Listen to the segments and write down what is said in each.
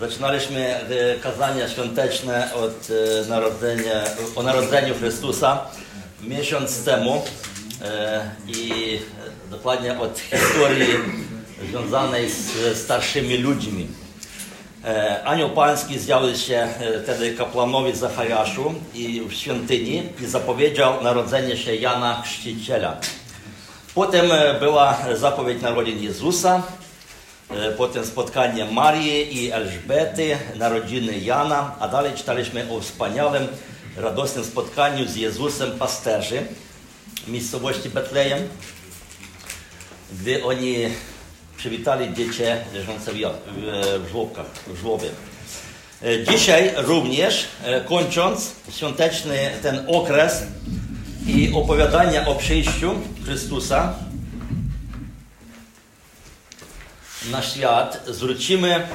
Zaczynaliśmy e, kazania świąteczne od e, narodzenia, o narodzeniu Chrystusa miesiąc temu e, i dokładnie od historii związanej z starszymi ludźmi. Anioł Pański zjawił się wtedy kapłanowi Zachariaszu i w świątyni i zapowiedział narodzenie się Jana Chrzciciela. Potem była zapowiedź narodzin Jezusa, potem spotkanie Marii i Elżbety, narodziny Jana, a dalej czytaliśmy o wspaniałym, radosnym spotkaniu z Jezusem pasterzy w miejscowości Betlejem, gdy oni przywitali dzieci leżące w żłobkach, w żłobie. Dzisiaj również, kończąc świąteczny ten okres i opowiadania o przyjściu Chrystusa, na świat, zwrócimy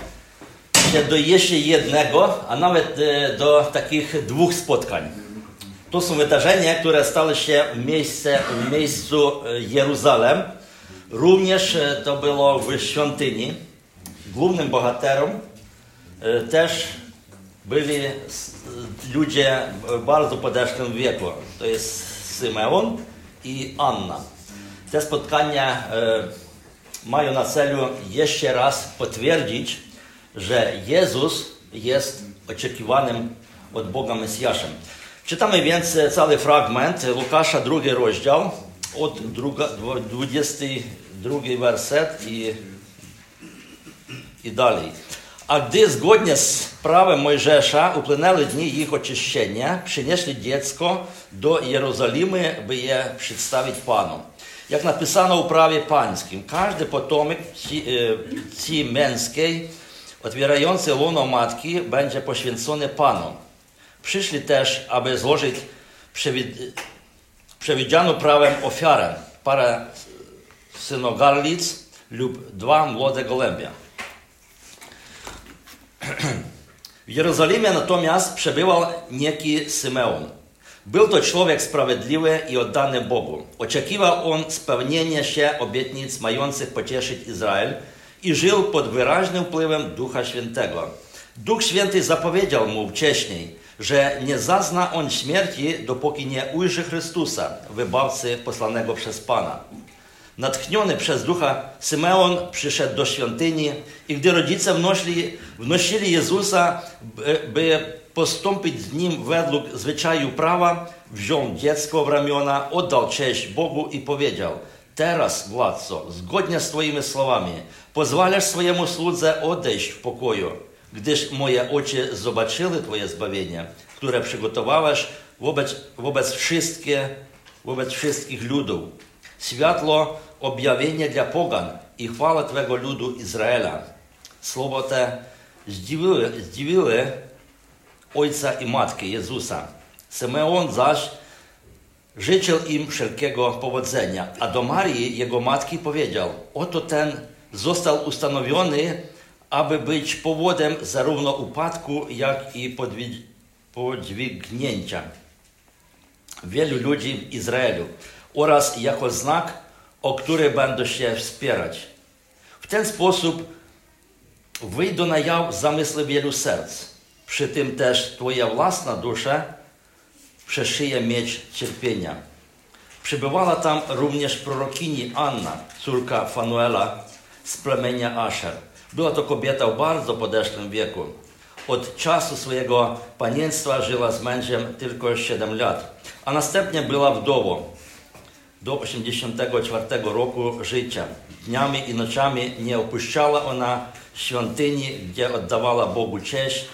się do jeszcze jednego, a nawet do takich dwóch spotkań. To są wydarzenia, które stały się w, miejsce, w miejscu Jeruzalem. Również to było w świątyni. Głównym bohaterem też byli ludzie w bardzo podeszłym wieku. To jest Symeon i Anna. Te spotkania mają na celu jeszcze raz potwierdzić, że Jezus jest oczekiwanym od Boga Mesjaszem. Czytamy więc cały fragment Łukasza, drugi rozdział, od 22 werset i, i dalej. A gdy zgodnie z prawem Mojżesza upłynęły dni ich oczyszczenia, przynieśli dziecko do Jerozolimy, by je przedstawić Panu. Jak napisano w prawie pańskim, każdy potomek ci męskiej, otwierający łono matki, będzie poświęcony Panu. Przyszli też, aby złożyć przewidzianą prawem ofiarę, parę synogarlic lub dwa młode gołębia. W Jerozolimie natomiast przebywał nieki Symeon. Był to człowiek sprawiedliwy i oddany Bogu. Oczekiwał on spełnienia się obietnic mających pocieszyć Izrael i żył pod wyraźnym wpływem Ducha Świętego. Duch Święty zapowiedział mu wcześniej, że nie zazna on śmierci, dopóki nie ujrzy Chrystusa, wybawcy posłanego przez Pana. Natchniony przez ducha, Symeon przyszedł do świątyni i gdy rodzice wnosili, wnosili Jezusa, by, z nim według zwyczaju prawa, wziął dziecko w ramiona, oddał cześć Bogu i powiedział: Teraz, władco, zgodnie z Twoimi słowami, pozwalasz swojemu słudze odejść w pokoju, gdyż moje oczy zobaczyły Twoje zbawienie, które przygotowałeś wobec, wobec, wszystkie, wobec wszystkich. Światło objawienie dla pogan i chwała Twego ludu Izraela. Słowo te zdziwiły, zdziwiły ojca i matki Jezusa. Symeon zaś życzył im wszelkiego powodzenia, a do Marii, jego matki, powiedział: Oto ten został ustanowiony, aby być powodem zarówno upadku, jak i podźwignięcia wielu ludzi w Izraelu oraz jako znak, o który będą się wspierać. W ten sposób wyjdą na zamysły wielu serc. Przy tym też Twoja własna dusza przeszyje mieć cierpienia. Przybywała tam również prorokini Anna, córka Fanuela z plemienia Asher. Była to kobieta w bardzo podeszłym wieku. Od czasu swojego panienstwa żyła z mężem tylko 7 lat, a następnie była wdową do 84 roku życia. Dniami i nocami nie opuszczała ona świątyni, gdzie oddawała Bogu cześć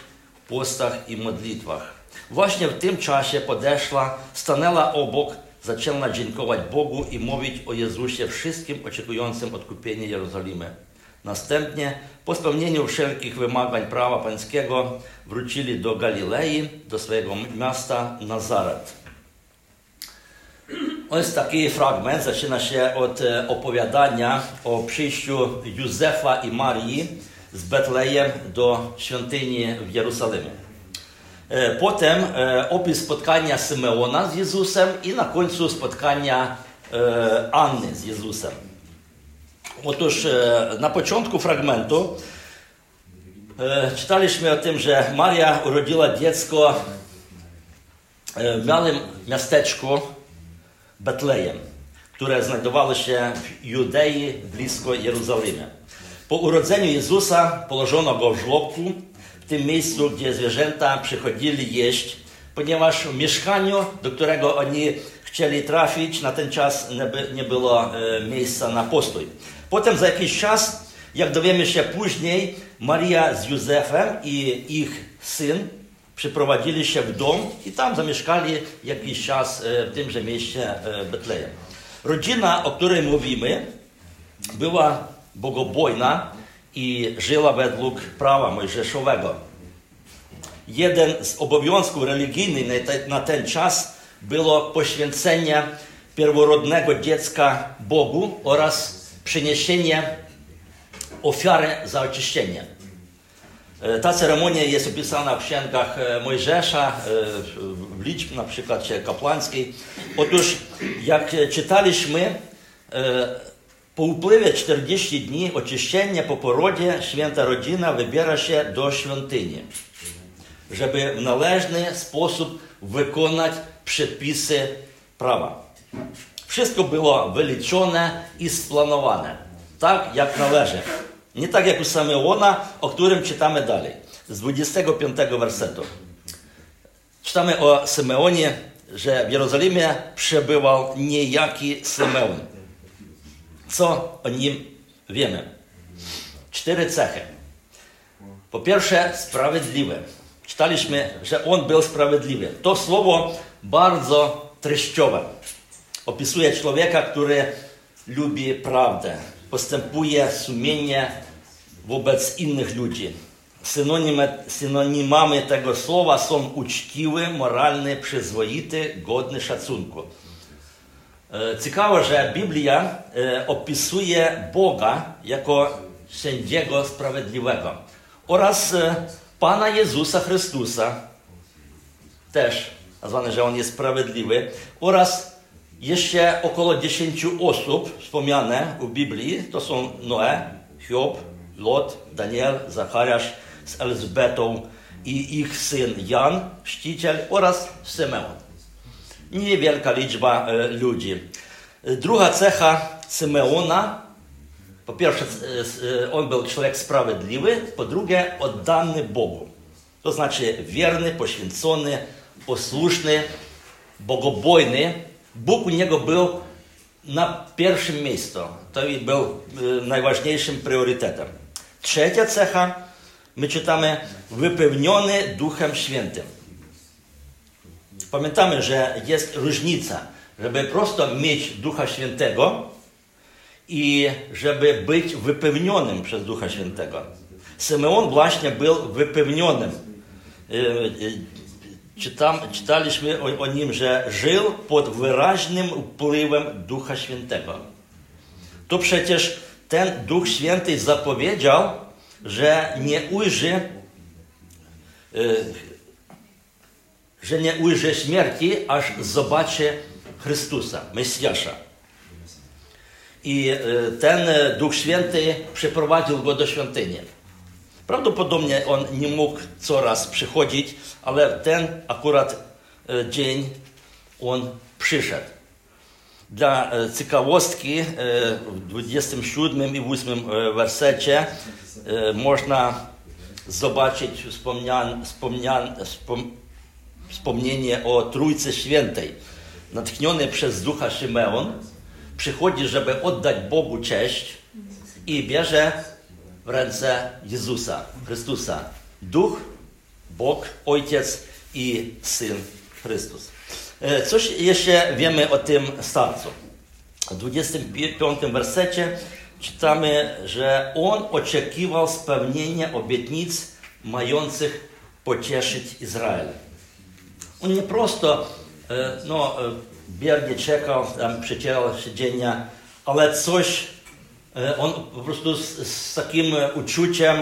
postach i modlitwach. Właśnie w tym czasie podeszła, stanęła obok, zaczęła dziękować Bogu i mówić o Jezusie wszystkim oczekującym odkupienia Jerozolimy. Następnie, po spełnieniu wszelkich wymagań prawa pańskiego, wrócili do Galilei, do swojego miasta Nazaret. Ось такий фрагмент zaczyna się od opowiadania o przyjściu Józefa i Marii z Betlejem do świątyni w Jerozolimie. Potem opis spotkania Symeona z Jezusem i na końcu spotkania Anny z Jezusem. Otóż na początku fragmentu E, czytaliśmy o tym, że Maria urodziła dziecko e, w małym miasteczku Betlejem, które znajdowało się w Judei blisko Jerozolimy. Po urodzeniu Jezusa położono go w żłobku, w tym miejscu, gdzie zwierzęta przychodzili jeść, ponieważ w mieszkaniu, do którego oni chcieli trafić, na ten czas nie, by, nie było e, miejsca na postój. Potem za jakiś czas, jak dowiemy się później, Maria z Józefem i ich syn przyprowadzili się w dom i tam zamieszkali jakiś czas e, w tymże mieście e, Betlejem. Rodzina, o której mówimy, była bogobojna i żyła według prawa mojżeszowego. Jeden z obowiązków religijnych na ten czas było poświęcenie pierworodnego dziecka Bogu oraz przyniesienie ofiary za oczyszczenie. E, ta ceremonia jest opisana w księgach e, Mojżesza, e, w liczb na przykład kapłańskiej. Otóż, jak czytaliśmy, po upływie 40 dni oczyszczenia po porodzie święta rodzina wybiera się do świątyni, żeby w należny sposób wykonać przepisy prawa. Wszystko było wyliczone i splanowane, tak jak należy. Nie tak jak u Sameona, o którym czytamy dalej, z 25 wersetu. Czytamy o Symeonie, że w Jerozolimie przebywał niejaki Symeon. Co o nim wiemy? Cztery cechy. Po pierwsze, sprawiedliwy. Czytaliśmy, że on był sprawiedliwy. To słowo bardzo treściowe. Opisuje człowieka, który lubi prawdę, postępuje sumiennie wobec innych ludzi. Synonimy, synonimami tego słowa są uczciwy, moralny, przyzwoity, godny szacunku. E, ciekawe, że Biblia e, opisuje Boga jako sędziego sprawiedliwego oraz e, Pana Jezusa Chrystusa, też nazwane, że On jest sprawiedliwy, oraz jeszcze około 10 osób wspomniane w Biblii, to są Noe, Hiob, Lot, Daniel, Zachariasz z Elzbetą i ich syn Jan, chrzciciel oraz Symeon. Niewielka liczba e, ludzi. Druga cecha Symeona, po pierwsze, e, on był człowiek sprawiedliwy, po drugie, oddany Bogu. To znaczy wierny, poświęcony, posłuszny, bogobojny, Bóg u niego był na pierwszym miejscu. To był najważniejszym priorytetem. Trzecia cecha, my czytamy, wypełniony Duchem Świętym. Pamiętamy, że jest różnica, żeby prosto mieć Ducha Świętego i żeby być wypełnionym przez Ducha Świętego. Symeon właśnie był wypełnionym y, y, czytam, czytaliśmy o, o, nim, że żył pod wyraźnym wpływem Ducha Świętego. To przecież ten Duch Święty zapowiedział, że nie ujrzy, y, że nie ujrzy śmierci, aż zobaczy Chrystusa, Mesjasza. I y, ten Duch Święty przeprowadził go do świątyni. Prawdopodobnie on nie mógł coraz przychodzić, ale ten akurat e, dzień on przyszedł. Dla e, ciekawostki e, w 27 i 8 wersecie można zobaczyć wspomnian, wspomnian, wspom, wspomnienie o Trójcy Świętej. Natchniony przez ducha Szymeon przychodzi, żeby oddać Bogu cześć i bierze w ręce Jezusa, Chrystusa. Duch, Bóg, Ojciec i Syn Chrystus. E, coś jeszcze wiemy o tym starcu. W 25 wersecie czytamy, że on oczekiwał spełnienia obietnic mających pocieszyć Izrael. On nie prosto e, no, e, biernie czekał, tam przecierał siedzenia, ale coś E, on po prostu z, takim uczuciem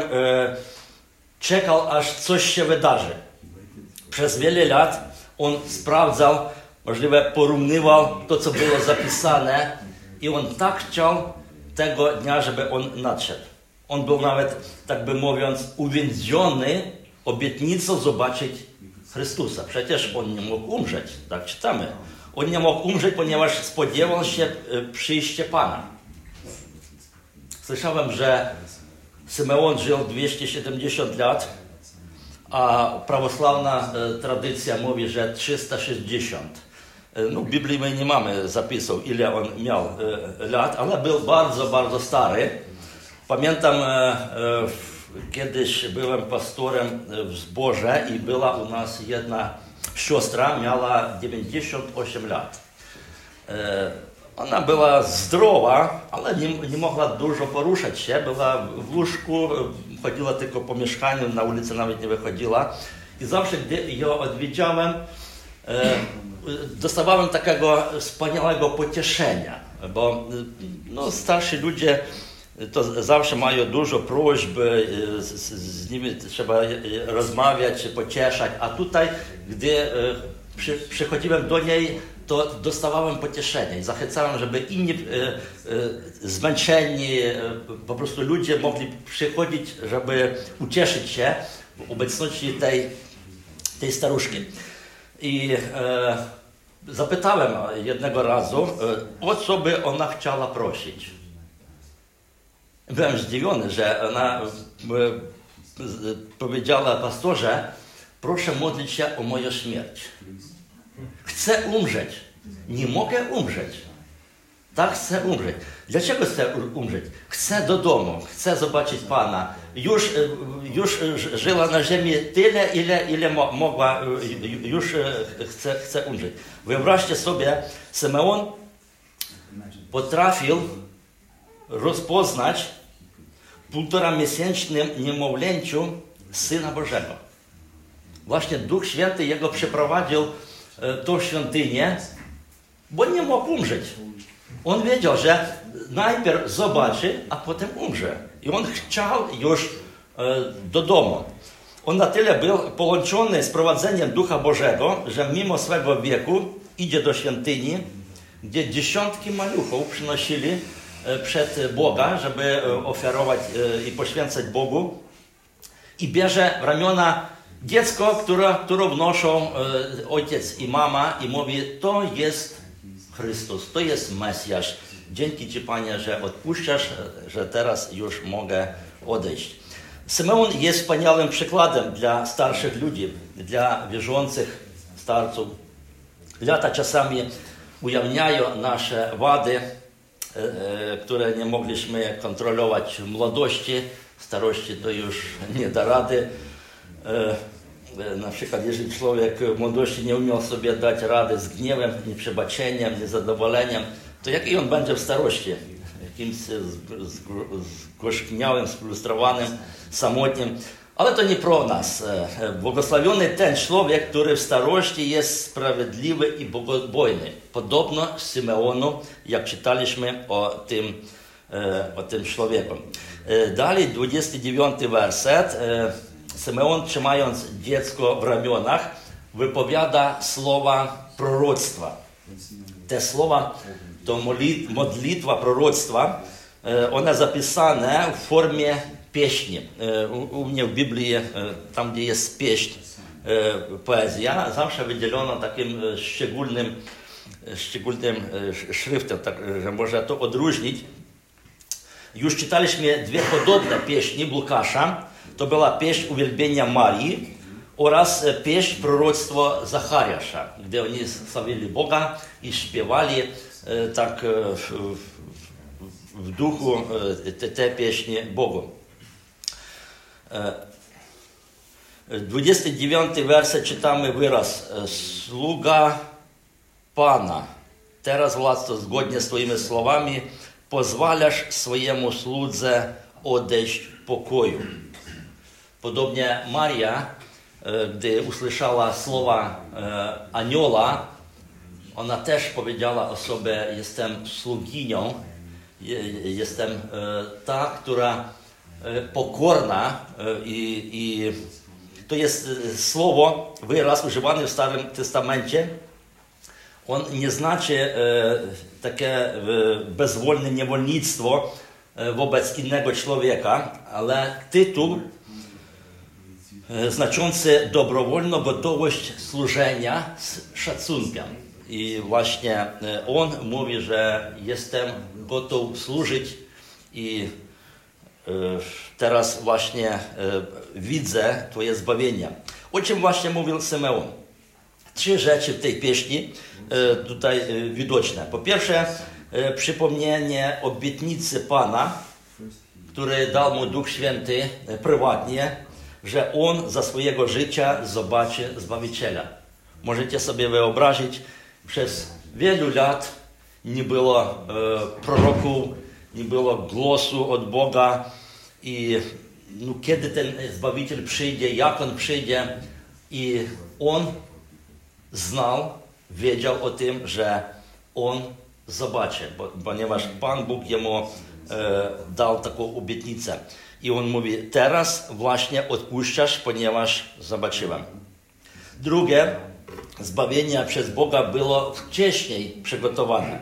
czekał, aż coś się wydarzy. Przez wiele lat on sprawdzał, możliwe porównywał to, co było zapisane i on tak chciał tego dnia, żeby on nadszedł. On był nawet, tak by mówiąc, uwięziony obietnicą zobaczyć Chrystusa. Przecież on nie mógł umrzeć, tak czytamy. On nie mógł umrzeć, ponieważ spodziewał się e, przyjścia Pana. Słyszałem, że Symeon żył 270 lat, a prawosławna e, tradycja mówi, że 360. E, no, w Biblii my nie mamy zapisu, ile on miał lat, ale był bardzo, bardzo stary. Pamiętam, kiedyś byłem pastorem w zborze i była u nas jedna siostra, miała 98 lat. Ona była zdrowa, ale nie, nie mogła dużo poruszać się. Była w łóżku, chodziła tylko po mieszkaniu, na ulicę nawet nie wychodziła. I zawsze, gdy ją odwiedziałem, e, dostawałem takiego wspaniałego pocieszenia, bo no, starsi ludzie to zawsze mają dużo prośby, z, z, nimi trzeba rozmawiać, pocieszać, a tutaj, gdy e, przy, przychodziłem do niej, to dostawałem pocieszenie i zachęcałem, żeby inni e, zmęczeni, po prostu ludzie mogli przychodzić, żeby ucieszyć się w obecności tej, tej staruszki. I e, zapytałem jednego razu, e, o co by ona chciała prosić. Byłem zdziwiony, że ona e, powiedziała pastorze, proszę modlić się o moją śmierć. Chcę umrzeć. Nie mogę umrzeć. Tak chcę umrzeć. Dlaczego chcę umrzeć? Chcę do domu, chcę zobaczyć Pana. Już, e, już żyła na ziemi tyle, ile, ile mogła, e, już e, chcę, chcę umrzeć. Wyobraźcie sobie, Simeon potrafił rozpoznać półtora miesięcznym niemowlęciu Syna Bożego. Właśnie Duch Święty jego przeprowadził tą świątynię, bo nie mógł umrzeć. On wiedział, że najpierw zobaczy, a potem umrze. I on chciał już do domu. On na tyle był połączony z prowadzeniem Ducha Bożego, że mimo swego wieku idzie do świątyni, gdzie dziesiątki maluchów przynosili przed Boga, żeby ofiarować i poświęcać Bogu. I bierze w ramiona dziecko, które, które wnoszą e, ojciec i mama i mówi, to jest Chrystus, to jest Mesjasz. Dzięki Ci, Panie, że odpuszczasz, że teraz już mogę odejść. Symeon jest wspaniałym przykładem dla starszych ludzi, dla wierzących starców. Lata czasami ujawniają nasze wady, e, e, które nie mogliśmy kontrolować w młodości, w starości to już nie da rady. E, na przykład, jeżeli człowiek w młodości nie umiał sobie dać rady z gniewem, nieprzebaczeniem, niezadowoleniem, to jaki on będzie w starości? Jakimś zgorzkniałym, sfrustrowanym, samotnym. Ale to nie pro nas. E, e, błogosławiony ten człowiek, który w starości jest sprawiedliwy i bogobojny. Podobno Symeonu, jak czytaliśmy o tym, o tym człowieku. Dalej, 29 werset. Symeon, trzymając dziecko w ramionach, wypowiada słowa proroctwa. Te słowa to modlitwa proroctwa, e, one zapisane w formie pieśni. E, u mnie w Biblii, e, tam gdzie jest pieśń, poezja, zawsze wydzielono takim szczególnym, szczególnym szriftem, tak, że można to odróżnić. Już czytaliśmy dwie podobne pieśni Łukasza, to była pieśń uwielbienia Marii oraz pieśń proroctwa Zachariasza, gdzie oni sławili Boga i śpiewali tak w, w duchu te, te pieśni Bogu. 29 werset czytamy wyraz Sługa Pana. Teraz władzo zgodnie z Twoimi słowami pozwalasz swojemu słudze odejść pokoju. Podobnie Maria, gdy usłyszała słowa anioła, ona też powiedziała o sobie, jestem sługinią, jestem ta, która pokorna i, i to jest słowo, wyraz używany w Starym Testamencie. On nie znaczy takie bezwolne niewolnictwo, e, wobec innego człowieka, ale tytuł e, znaczący dobrowolną gotowość służenia z szacunkiem. I właśnie e, on mówi, że jestem gotów służyć i e, teraz właśnie e, widzę Twoje zbawienie. O czym właśnie mówił Symeon? Trzy rzeczy w tej pieśni e, tutaj widoczne. Po pierwsze, przypomnienie obietnicy Pana, który dał mu Duch Święty prywatnie, że on za swojego życia zobaczy Zbawiciela. Możecie sobie wyobrazić, przez wielu lat nie było proroków, nie było głosu od Boga i no, kiedy ten Zbawiciel przyjdzie, jak on przyjdzie i on znał, wiedział o tym, że on zobaczy, bo, ponieważ Pan Bóg jemu e, dał taką obietnicę. I on mówi, teraz właśnie odpuszczasz, ponieważ zobaczyłem. Drugie, zbawienie przez Boga było wcześniej przygotowane.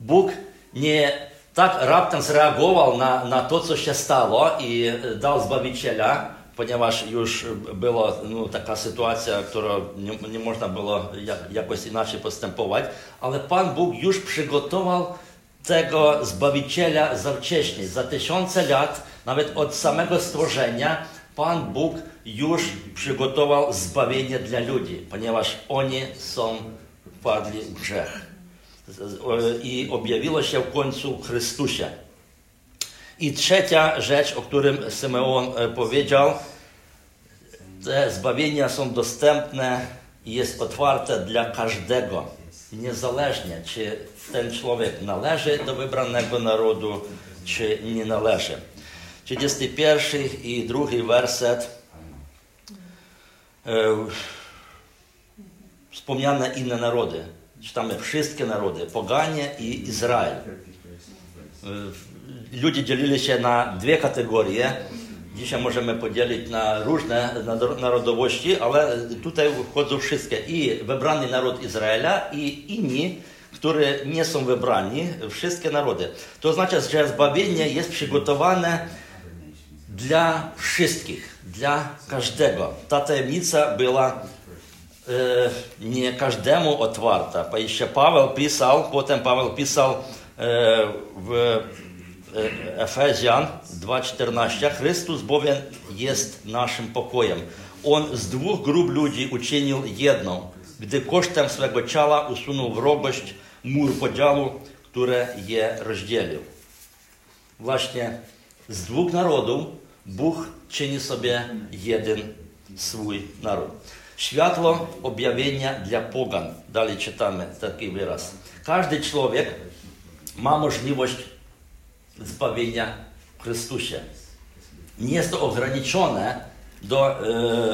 Bóg nie tak raptem zreagował na, na to, co się stało i e, dał Zbawiciela, ponieważ już była no, taka sytuacja, którą nie, nie można było jak, jakoś inaczej postępować, ale Pan Bóg już przygotował tego Zbawiciela za wcześnie, za tysiące lat, nawet od samego stworzenia, Pan Bóg już przygotował zbawienie dla ludzi, ponieważ oni są wpadli w grzech. I objawiło się w końcu Chrystusie. I trzecia rzecz, o którym Symeon e, powiedział, te zbawienia są dostępne i jest otwarte dla każdego, niezależnie czy ten człowiek należy do wybranego narodu, czy nie należy. 31 i drugi werset. E, wspomniane inne narody. Czytamy wszystkie narody, poganie i Izrael. E, ludzie dzielili się na dwie kategorie. Dzisiaj możemy podzielić na różne narodowości, ale tutaj wchodzą wszystkie. I wybrany naród Izraela, i inni, którzy nie są wybrani, wszystkie narody. To oznacza, że zbawienie jest przygotowane dla wszystkich, dla każdego. Ta tajemnica była nie każdemu otwarta. Jeszcze Paweł pisał, potem Paweł pisał e, w Efezjan 2,14 Chrystus bowiem jest naszym pokojem. On z dwóch grup ludzi uczynił jedną, gdy kosztem swego ciała usunął wrogość, mur podziału, które je rozdzielił. Właśnie z dwóch narodów Bóg czyni sobie jeden swój naród. Światło objawienia dla pogan. Dalej czytamy taki wyraz. Każdy człowiek ma możliwość zbawienia w Chrystusie. Nie jest to ograniczone do,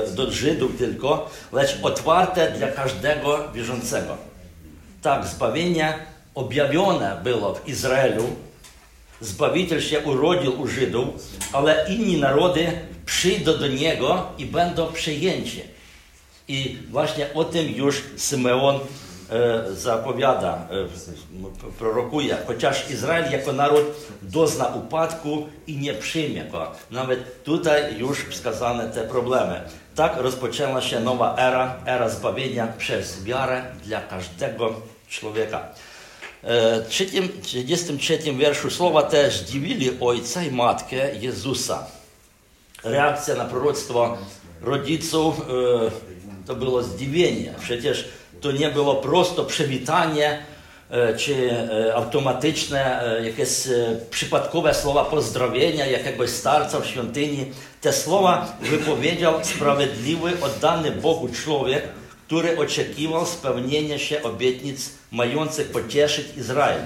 e, do Żydów tylko, lecz otwarte dla każdego wierzącego. Tak, zbawienie objawione było w Izraelu, Zbawiciel się urodził u Żydów, ale inni narody przyjdą do Niego i będą przejęci. E, e, prorokuje. Chociaż Izrael jako naród dozna upadku i nie przyjmie go. Nawet tutaj już wskazane te problemy. Tak rozpoczęła się nowa era, era zbawienia przez wiarę dla każdego człowieka. W 33 wierszu słowa te zdziwili ojca i matkę Jezusa. Reakcja na proroctwo rodziców to było zdziwienie. Przecież to nie było prosto przywitanie czy automatyczne, jakieś przypadkowe słowa pozdrowienia jakiegoś starca w świątyni. Te słowa wypowiedział sprawiedliwy, oddany Bogu człowiek, który oczekiwał spełnienia się obietnic mających pocieszyć Izrael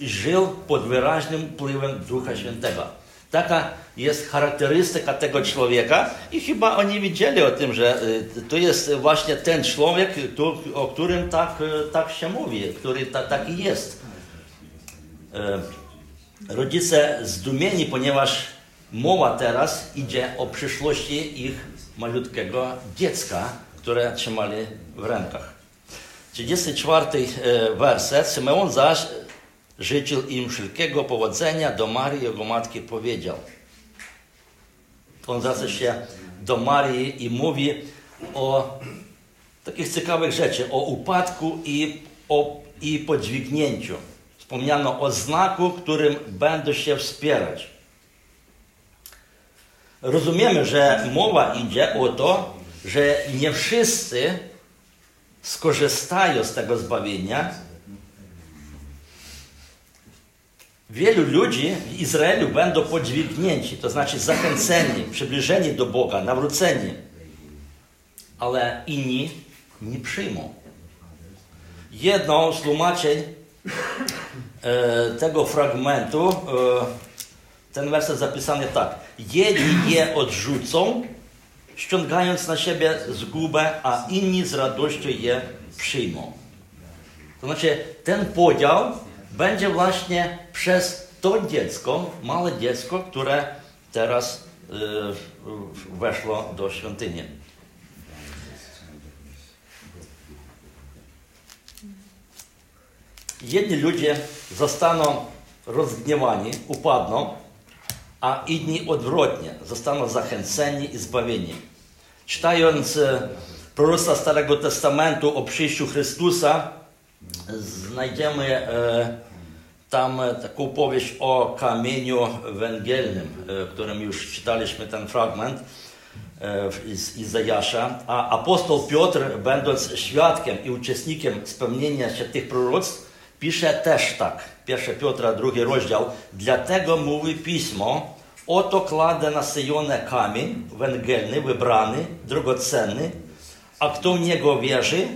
i żył pod wyraźnym wpływem Ducha Świętego. Taka jest charakterystyka tego człowieka i chyba oni wiedzieli o tym, że to jest właśnie ten człowiek, o którym tak, tak się mówi, który ta, taki jest. Rodzice zdumieni, ponieważ mowa teraz idzie o przyszłości ich malutkiego dziecka, które trzymali w rękach. 34 werset. Symeon zaś życzył im wszelkiego powodzenia, do Marii jego matki powiedział. On zwraca się do Marii i mówi o takich ciekawych rzeczy, o upadku i, o, i podźwignięciu. Wspomniano o znaku, którym będą się wspierać. Rozumiemy, że mowa idzie o to, że nie wszyscy skorzystają z tego zbawienia. Wielu ludzi w Izraelu będą podźwignięci, to znaczy zachęceni, przybliżeni do Boga, nawróceni, ale inni nie przyjmą. Jedną z tłumaczeń e, tego fragmentu, e, ten werset zapisany tak. Jedni je odrzucą, ściągając na siebie zgubę, a inni z radością je przyjmą. To znaczy, ten podział będzie właśnie przez to dziecko, małe dziecko, które teraz y, weszło do świątyni. Jedni ludzie zostaną rozgniewani, upadną, a inni odwrotnie, zostaną zachęceni i zbawieni. Czytając proroctwa Starego Testamentu o przyjściu Chrystusa, znajdziemy e, tam taką powieść o kamieniu węgielnym, e, którym już czytaliśmy ten fragment e, z Izajasza. A apostoł Piotr, będąc świadkiem i uczestnikiem spełnienia się tych proroctw, pisze też tak. 1 Piotra, drugi rozdział. Dlatego mówi pismo, oto kładę na Syjonę kamień węgielny, wybrany, drogocenny, a kto w niego wierzy,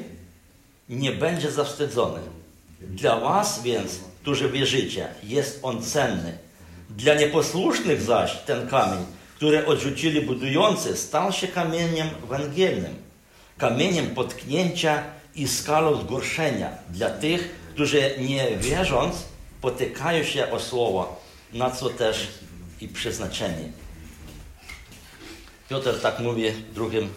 nie będzie zawstydzony. Dla was więc, którzy wierzycie, jest on cenny. Dla nieposłusznych zaś ten kamień, który odrzucili budujący, stał się kamieniem węgielnym, kamieniem potknięcia i skalą zgorszenia dla tych, którzy nie wierząc, potykają się o słowo, na co też i przeznaczeni. Piotr tak mówi w drugim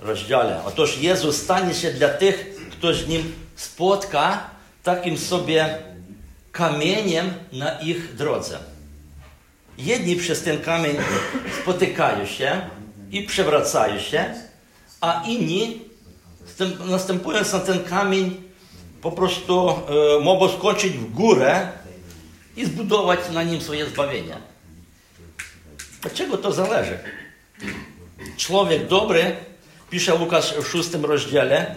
rozdziale. Otóż Jezus stanie się dla tych, kto z Nim spotka, takim sobie kamieniem na ich drodze. Jedni przez ten kamień spotykają się i przewracają się, a inni, następując na ten kamień, po prostu e, mogą skoczyć w górę i zbudować na nim swoje zbawienie. Dlaczego to zależy? Człowiek dobry, pisze Łukasz w szóstym rozdziale,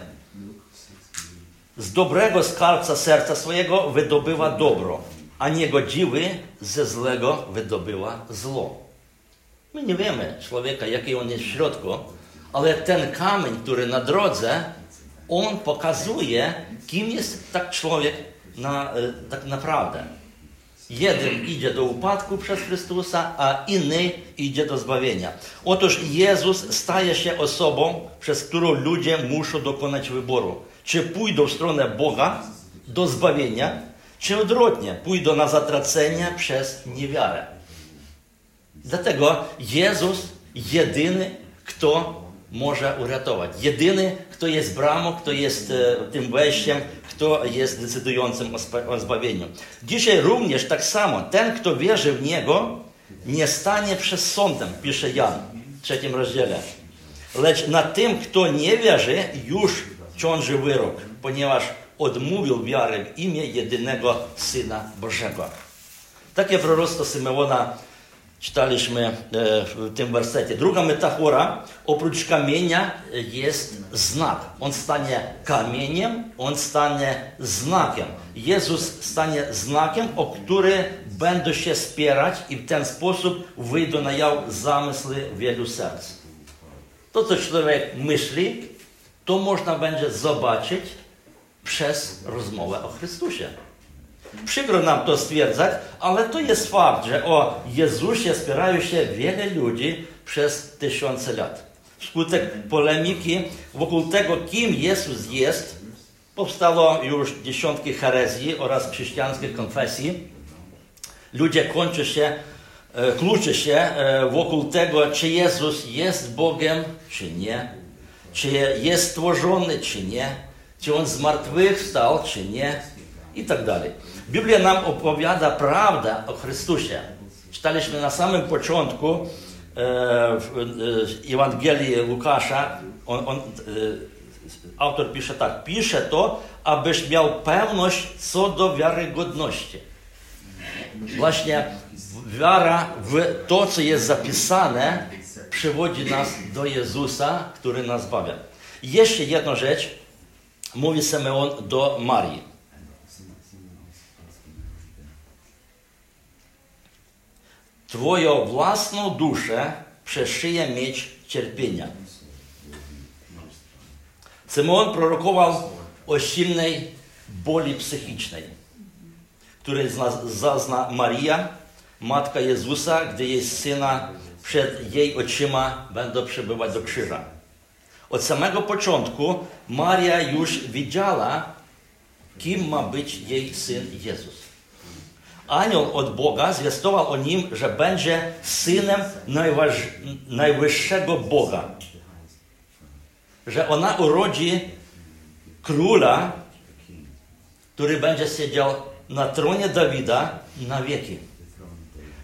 z dobrego skarbca serca swojego wydobywa dobro, a niegodziwy ze złego wydobywa zło. My nie wiemy człowieka, jaki on jest w środku, ale ten kamień, który na drodze, on pokazuje, kim jest tak człowiek na, tak naprawdę. Jeden idzie do upadku przez Chrystusa, a inny idzie do zbawienia. Otóż Jezus staje się osobą, przez którą ludzie muszą dokonać wyboru. Czy pójdą w stronę Boga do zbawienia, czy odwrotnie, pójdą na zatracenie przez niewiarę. Dlatego Jezus jedyny, kto może uratować. Jedyny, kto jest bramą, kto jest e, tym wejściem, kto jest decydującym o zbawieniu. Dzisiaj również tak samo, ten, kto wierzy w Niego, nie stanie przez sądem, pisze Jan w trzecim rozdziale. Lecz na tym, kto nie wierzy, już ciąży wyrok, ponieważ odmówił wiary w imię jedynego Syna Bożego. Takie proroctwo Symeona czytaliśmy e, w tym wersecie. Druga metafora, oprócz kamienia jest znak. On stanie kamieniem, on stanie znakiem. Jezus stanie znakiem, o który będą się spierać i w ten sposób wyjdą na jaw zamysły wielu serc. To, co człowiek myśli, to można będzie zobaczyć przez rozmowę o Chrystusie. Przykro nam to stwierdzać, ale to jest fakt, że o Jezusie spierają się wiele ludzi przez tysiące lat. Wskutek polemiki wokół tego, kim Jezus jest, powstało już dziesiątki herezji oraz chrześcijańskich konfesji. Ludzie kończą się, e, kluczy się e, wokół tego, czy Jezus jest Bogiem, czy nie, czy jest stworzony, czy nie, czy On z martwych wstał, czy nie, i tak dalej. Biblia nam opowiada prawdę o Chrystusie. Czytaliśmy na samym początku w Ewangelii Łukasza, on, on, autor pisze tak, pisze to, abyś miał pewność co do wiarygodności. Właśnie wiara w to, co jest zapisane, przywodzi nas do Jezusa, który nas bawia. Jeszcze jedna rzecz, mówi Simeon do Marii. Twoją własną duszę przeszyje mieć cierpienia. Simeon prorokował o silnej boli psychicznej, której zazna Maria, matka Jezusa, gdy jej syna przed jej oczyma będą przebywać do krzyża. Od samego początku Maria już wiedziała, kim ma być jej syn Jezus. Anioł od Boga zwiastował o nim, że będzie synem najważ... najwyższego Boga. Że ona urodzi króla, który będzie siedział na tronie Dawida na wieki.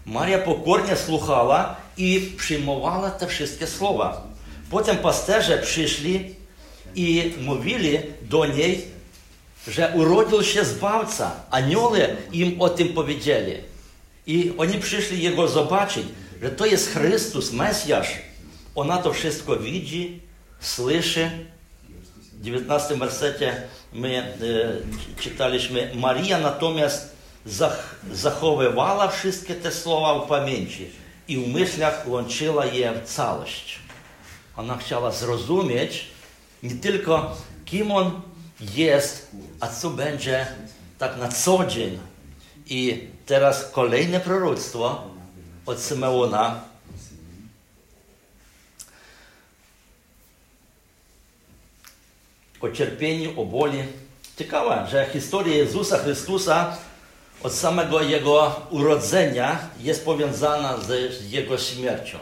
Maria pokornie słuchała i przyjmowała te wszystkie słowa. Potem pasterze przyszli i mówili do niej, że urodził się Zbawca. Anioły im o tym powiedzieli. I oni przyszli Jego zobaczyć, że to jest Chrystus, Mesjasz. Ona to wszystko widzi, słyszy. W 19 wersecie my e, czytaliśmy, Maria natomiast zachowywała wszystkie te słowa w pamięci i w myślach łączyła je w całość. Ona chciała zrozumieć nie tylko, kim on jest, a co będzie tak na co dzień. I teraz kolejne proroctwo od Symeona. O cierpieniu, o boli. Ciekawe, że historia Jezusa Chrystusa od samego Jego urodzenia jest powiązana z Jego śmiercią.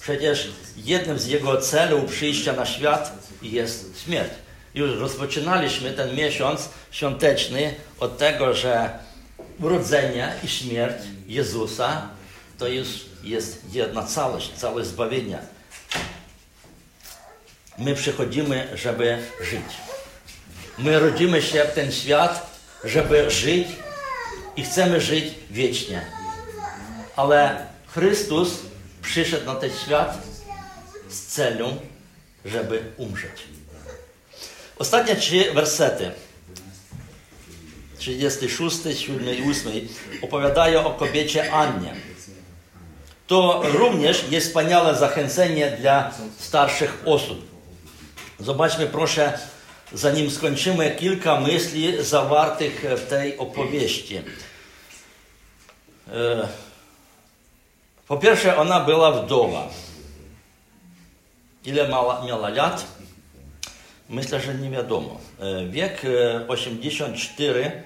Przecież jednym z Jego celów przyjścia na świat jest śmierć. Już rozpoczynaliśmy ten miesiąc świąteczny od tego, że urodzenie i śmierć Jezusa to już jest jedna całość, całe zbawienie. My przychodzimy, żeby żyć. My rodzimy się w ten świat, żeby żyć i chcemy żyć wiecznie. Ale Chrystus przyszedł na ten świat z celą, żeby umrzeć. Ostatnie trzy wersety, 36, 7 i 8, opowiadają o kobiecie Annie. To również jest wspaniałe zachęcenie dla starszych osób. Zobaczmy proszę zanim skończymy, kilka myśli zawartych w tej opowieści. E, po pierwsze, ona była wdowa. Ile mała, miała lat? Myślę, że nie wiadomo. E, wiek 84.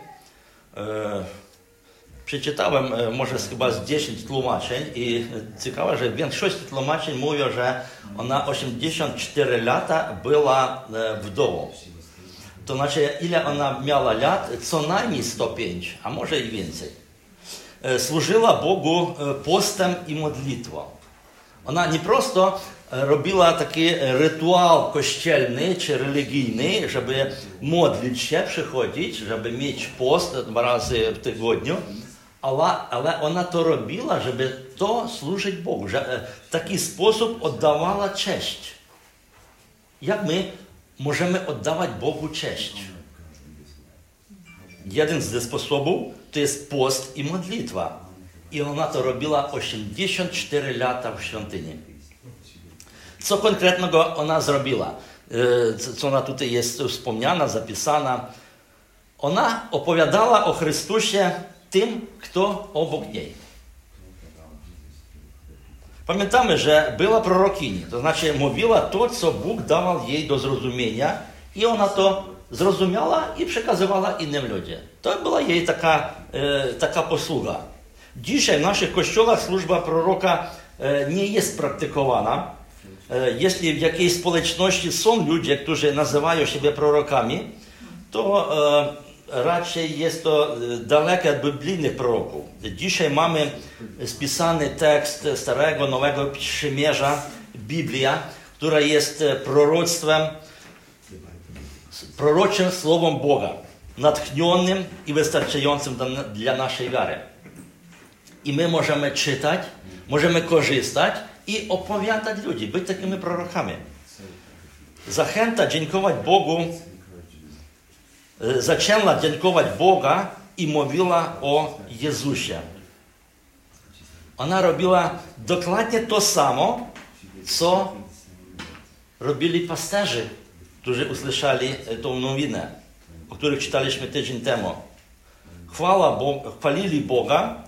E, przeczytałem może chyba z 10 tłumaczeń i ciekawe, że większość tłumaczeń mówią, że ona 84 lata była wdową. To znaczy, ile ona miała lat? Co najmniej 105, a może i więcej. Służyła Bogu postem i modlitwą. Ona nie prosto robiła taki rytuał kościelny czy religijny, żeby modlić się, przychodzić, żeby mieć post dwa razy w tygodniu, ale, ona to robiła, żeby to służyć Bogu, w taki sposób oddawała cześć. Jak my możemy oddawać Bogu cześć. Jeden z sposobów to jest post i modlitwa. I ona to robiła 84 lata w świątyni. Co konkretnego ona zrobiła? Co ona tutaj jest wspomniana, zapisana? Ona opowiadała o Chrystusie tym, kto obok niej. Pamiętamy, że była prorokini, to znaczy mówiła to, co Bóg dawał jej do zrozumienia i ona to zrozumiała i przekazywała innym ludziom. To była jej taka, e, taka posługa. Dzisiaj w naszych kościołach służba proroka e, nie jest praktykowana. E, jeśli w jakiejś społeczności są ludzie, którzy nazywają siebie prorokami, to e, raczej jest to e, dalekie od biblijnych proroków. Dzisiaj mamy spisany tekst Starego, Nowego Przymierza, Biblia, która jest e, proroctwem, proroczym słowem Boga, natchnionym i wystarczającym dla naszej wiary. I my możemy czytać, możemy korzystać i opowiadać ludzi, być takimi prorokami. Zachęta dziękować Bogu, e, zaczęła dziękować Boga i mówiła o Jezusie. Ona robiła dokładnie to samo, co robili pasterze, którzy usłyszeli tą nowinę, o których czytaliśmy tydzień temu. Chwała Boga, chwalili Boga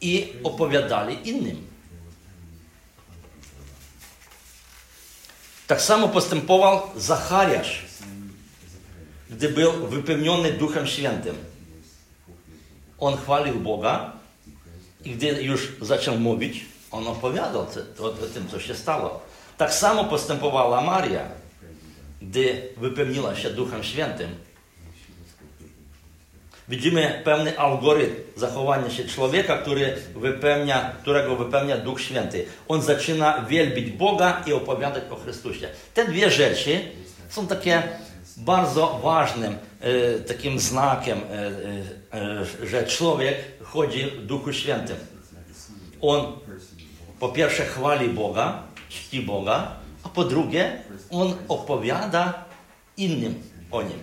i opowiadali innym. Tak samo postępował Zachariasz, gdy był wypełniony Duchem Świętym. On chwalił Boga i gdy już zaczął mówić, on opowiadał o, tym, co się stało. Tak samo postępowała Maria, gdy wypełniła się Duchem Świętym. Widzimy pewny algorytm zachowania się człowieka, który wypełnia, którego wypełnia Duch Święty. On zaczyna wielbić Boga i opowiadać o Chrystusie. Te dwie rzeczy są takie bardzo ważnym e, takim znakiem, e, e, że człowiek chodzi w Duchu Świętym. On po pierwsze chwali Boga, czci Boga, a po drugie on opowiada innym o Nim.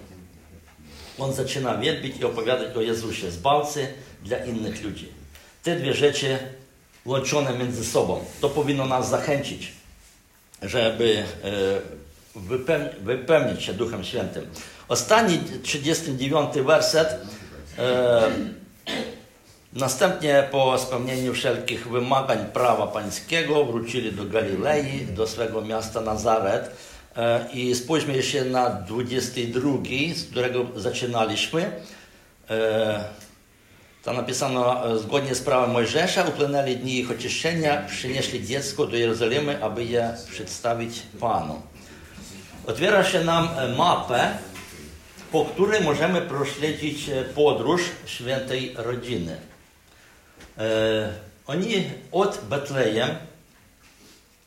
On zaczyna wielbić i opowiadać o Jezusie, zbawcy dla innych ludzi. Te dwie rzeczy łączone między sobą, to powinno nas zachęcić, żeby e, wypełnić się Duchem Świętym. Ostatni, 39 werset. E, następnie po spełnieniu wszelkich wymagań prawa pańskiego wrócili do Galilei, do swego miasta Nazaret E, I spójrzmy się na 22, z którego zaczynaliśmy. E, tam napisano, e, zgodnie z prawem Mojżesza, upłynęli dni ich oczyszczenia, przynieśli dziecko do Jerozolimy, aby je przedstawić Panu. Otwiera się nam mapę, po której możemy prośledzić podróż świętej rodziny. Oni od Betlejem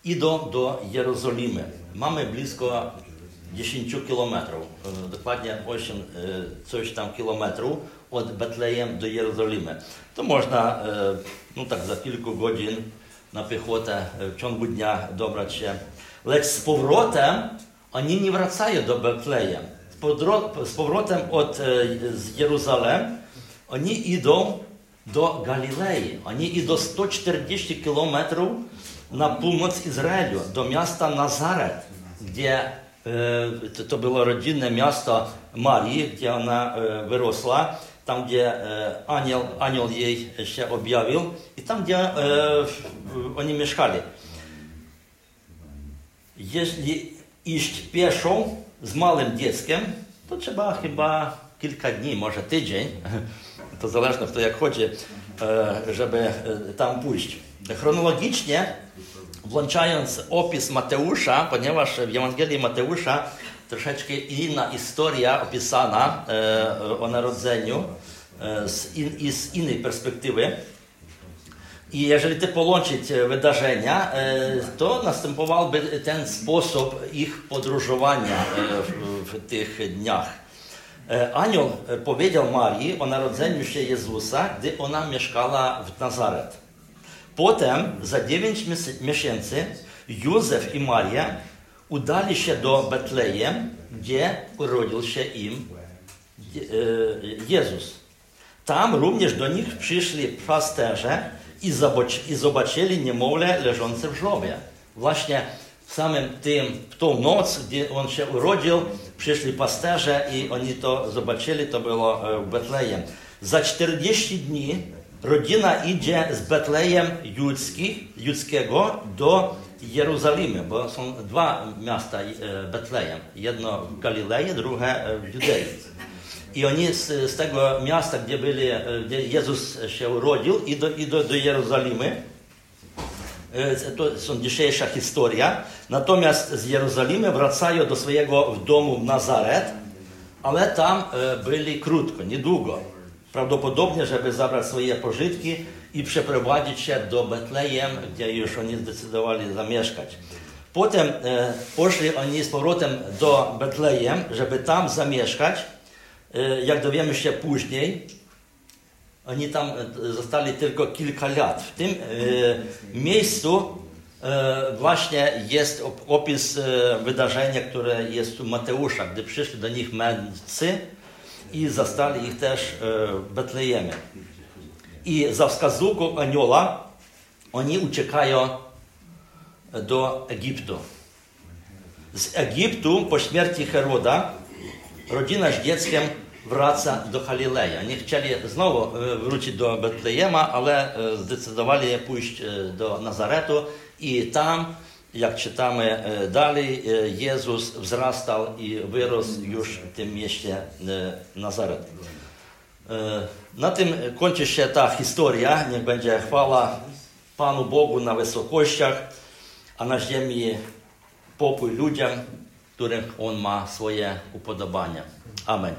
idą do Jerozolimy. Mamy blisko 10 kilometrów, e, dokładnie 8 e, coś tam kilometrów od Betlejem do Jerozolimy. To można e, no tak za kilku godzin na piechotę w ciągu dnia dobrać się. Lecz z powrotem oni nie wracają do Betlejem. Z powrotem od z Jeruzalem oni idą do Galilei. Oni idą 140 kilometrów na północ Izraelu, do miasta Nazaret, gdzie e, to było rodzinne miasto Marii, gdzie ona e, wyrosła, tam gdzie e, anioł, anioł jej się objawił i tam gdzie oni mieszkali. Jeśli iść pieszo z małym dzieckiem, to trzeba chyba kilka dni, może tydzień, to zależne kto jak chodzi, żeby tam pójść. Chronologicznie, włączając opis Mateusza, ponieważ w Ewangelii Mateusza troszeczkę inna historia opisana e, o narodzeniu e, z, in, z innej perspektywy. I jeżeli ty połączyć wydarzenia, e, to następowałby ten sposób ich podróżowania w, w tych dniach. Anioł powiedział Marii o narodzeniu się Jezusa, gdy ona mieszkała w Nazaret. Potem, za 9 miesięcy, Józef i Maria udali się do Betlejem, gdzie urodził się im e, Jezus. Tam również do nich przyszli pasterze i zobaczyli niemowlę leżące w żłobie. Właśnie w samym tym, w noc, gdzie on się urodził, przyszli pasterze i oni to zobaczyli, to było e, w Betlejem. Za 40 dni rodzina idzie z Betlejem judzkiego do Jerozolimy, bo są dwa miasta e, Betlejem. Jedno w Galilei, drugie w Judei. I oni z, z tego miasta, gdzie, byli, e, gdzie Jezus się urodził, idą, idą do Jerozolimy. E, to są dzisiejsza historia. Natomiast z Jerozolimy wracają do swojego domu w Nazaret, ale tam e, byli krótko, niedługo. Prawdopodobnie, żeby zabrać swoje pożytki i przeprowadzić się do Betlejem, gdzie już oni zdecydowali zamieszkać. Potem poszli oni z powrotem do Betlejem, żeby tam zamieszkać. E, jak dowiemy się później, oni tam e, zostali tylko kilka lat. W tym e, miejscu właśnie jest op- opis wydarzenia, które jest u Mateusza, gdy przyszli do nich mędrcy i zastali ich też w Betlejemie. I za wskazówką anioła oni uciekają do Egiptu. Z Egiptu po śmierci Heroda chcieli znowu e, wrócić do Betlejema, ale e, zdecydowali pójść e, do Nazaretu i tam, jak czytamy e, dalej, e, Jezus wzrastał i wyrósł już w tym mieście e, Nazaret. E, Na tym kończy się ta historia. Niech będzie chwała Panu Bogu na wysokościach, a na ziemi pokój ludziom, których On ma swoje upodobania. Amen.